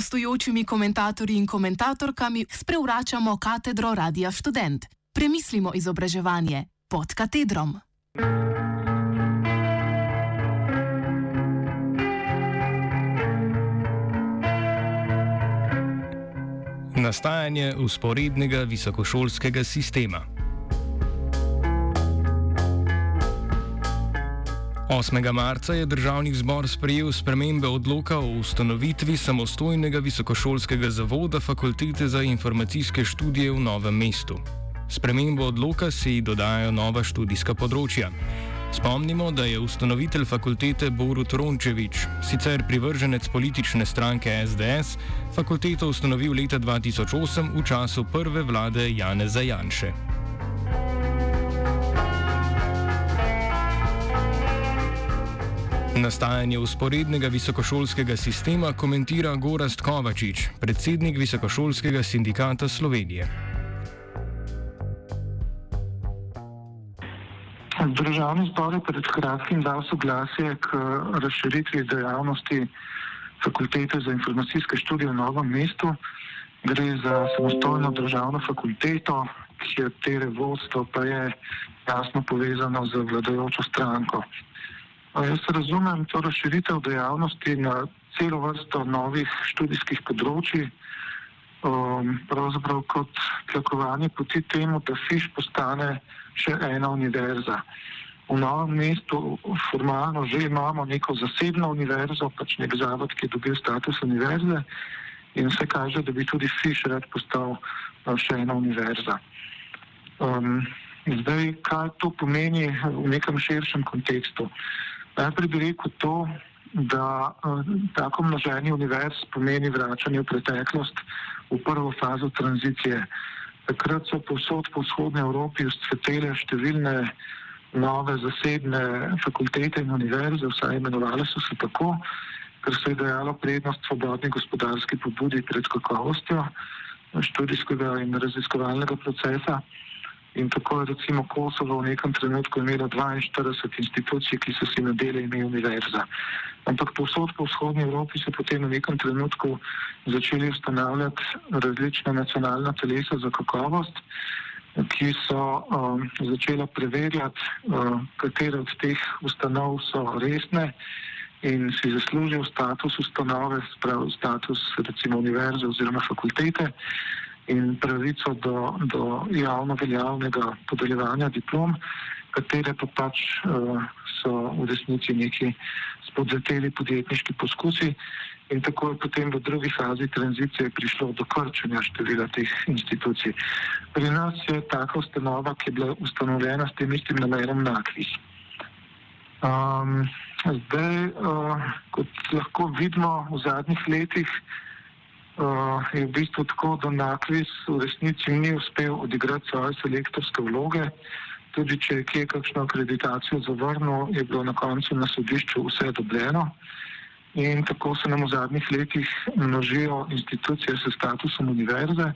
gostujočimi komentatorji in komentatorkami sprevračamo katedro Radia Student. Premislimo izobraževanje pod katedrom. Nastajanje usporednega visokošolskega sistema. 8. marca je državni zbor sprejel spremembe odloka o ustanovitvi samostojnega visokošolskega zavoda Fakultete za informacijske študije v Novem mestu. Spremembo odloka se ji dodajo nova študijska področja. Spomnimo, da je ustanovitelj fakultete Borut Rončevič, sicer privrženec politične stranke SDS, fakulteto ustanovil leta 2008 v času prve vlade Janeza Janše. Nastajanje usporednega visokošolskega sistema komentira Gorast Kovačič, predsednik Visokošolskega sindikata Slovenije. Državni zbor je pred kratkim dal soglasje k razširitvi dejavnosti Fakultete za informacijske študije v Novem mestu. Gre za samostojno državno fakulteto, katere vodstvo pa je jasno povezano z vladajočo stranko. Jaz razumem to razširitev dejavnosti na celo vrsto novih študijskih področji, um, pravzaprav kot tlakovanje poti temu, da FIŠ postane še ena univerza. V novem mestu formalno že imamo neko zasebno univerzo, pač nek zavod, ki je dobil status univerze in vse kaže, da bi tudi FIŠ rad postal uh, še ena univerza. Um, zdaj, kaj to pomeni v nekem širšem kontekstu? Najprej bi rekel to, da uh, tako množenje univerz pomeni vračanje v preteklost, v prvo fazo tranzicije. Takrat so povsod po vzhodnji Evropi ustvetele številne nove zasebne fakultete in univerze, vsaj imenovali so se tako, ker se je dajalo prednost svobodni gospodarski pobudi pred kakovostjo študijskega in raziskovalnega procesa. In tako je recimo Kosovo v nekem trenutku imelo 42 institucij, ki so si nadeli ime univerza. Ampak povsod po vzhodnji Evropi so potem v nekem trenutku začeli ustanavljati različna nacionalna telesa za kakovost, ki so um, začela preverjati, um, katere od teh ustanov so resne in si zaslužijo status ustanove, sprav status recimo univerze oziroma fakultete in pravico do, do javno veljavnega podeljevanja diplom, katere pa pač uh, so v resnici neki spodleteli podjetniški poskusi in tako je potem v drugi fazi tranzicije prišlo do krčenja števila teh institucij. Pri nas je taka ustanova, ki je bila ustanovljena s tem istim namenom nakvis. Um, zdaj, uh, kot lahko vidimo v zadnjih letih, uh, je v bistvu tako, da nakvis v resnici ni uspel odigrati svoje selektorske vloge. Tudi če je kje kakšno akreditacijo zavrnil, je bilo na koncu na sodišču vse dobljeno. In tako se nam v zadnjih letih množijo institucije s statusom univerze.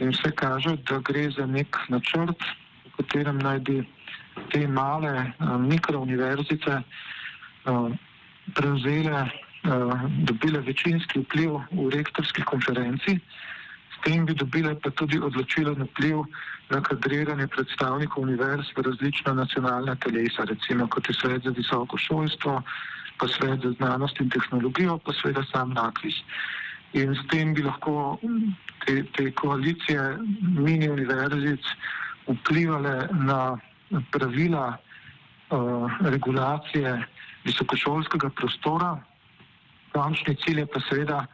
In vse kaže, da gre za nek načrt, v katerem naj bi te male uh, mikrouniverzice uh, prevzele, dobile večinski vpliv v rektorski konferenci tem bi dobile pa tudi odločilen vpliv na kadriranje predstavnikov univerz v različna nacionalna telesa, recimo kot je svet za visoko šolstvo, pa svet za znanost in tehnologijo, pa seveda sam nakvis. In s tem bi lahko te, te koalicije mini univerzic vplivali na pravila uh, regulacije visokošolskega prostora. Končni cilj je pa seveda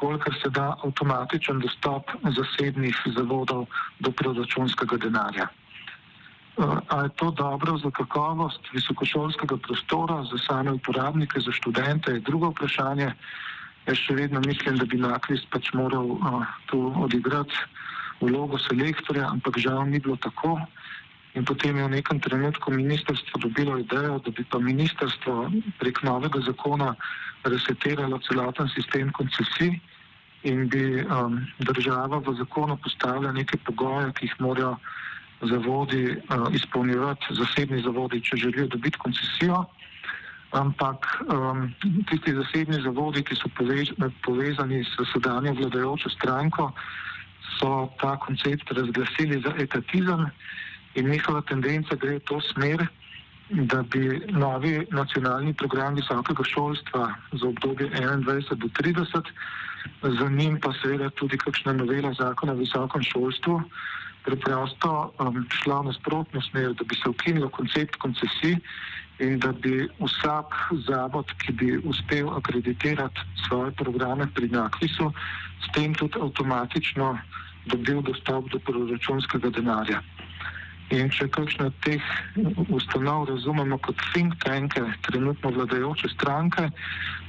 kolikor se da avtomatičen dostop zasebnih zavodov do proračunskega denarja. Ali je to dobro za kakovost visokošolskega prostora, za same uporabnike, za študente, je drugo vprašanje. Jaz še vedno mislim, da bi Nakvis pač moral uh, tu odigrati vlogo selektorja, ampak žal ni bilo tako. In potem je v nekem trenutku ministrstvo dobilo idejo, da bi pa ministrstvo prek novega zakona resetiralo celoten sistem koncesij in bi um, država v zakonu postavila neke pogoje, ki jih morajo zavodi uh, izpolnjevati, zasebni zavodi, če želijo dobiti koncesijo. ampak um, tisti zasebni zavodi, ki so povež, povezani s sedanjo vladajočo stranko, so ta koncept razglasili za etatizem in njihova tendenca gre v to smer, da bi novi nacionalni program visokega šolstva za obdobje 21 do 30, za njim pa seveda tudi kakšna novela zakona o visokem šolstvu, preprosto um, šla v nasprotno smer, da bi se ukinilo koncept koncesij in da bi vsak zavod, ki bi uspel akreditirati svoje programe pri NAKVIS-u, s tem tudi avtomatično dobil dostop do proračunskega denarja. In če kakšno od teh ustanov razumemo kot think tanke, trenutno vladajoče stranke,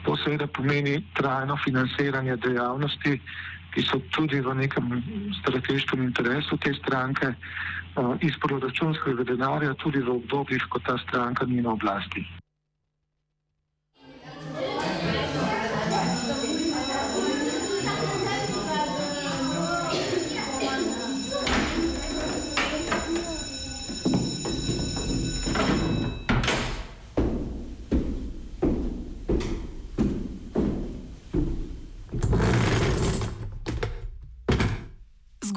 to seveda pomeni trajno financiranje dejavnosti, ki so tudi v nekem strateškem interesu te stranke uh, iz proračunskega denarja, tudi v obdobjih, ko ta stranka ni na oblasti.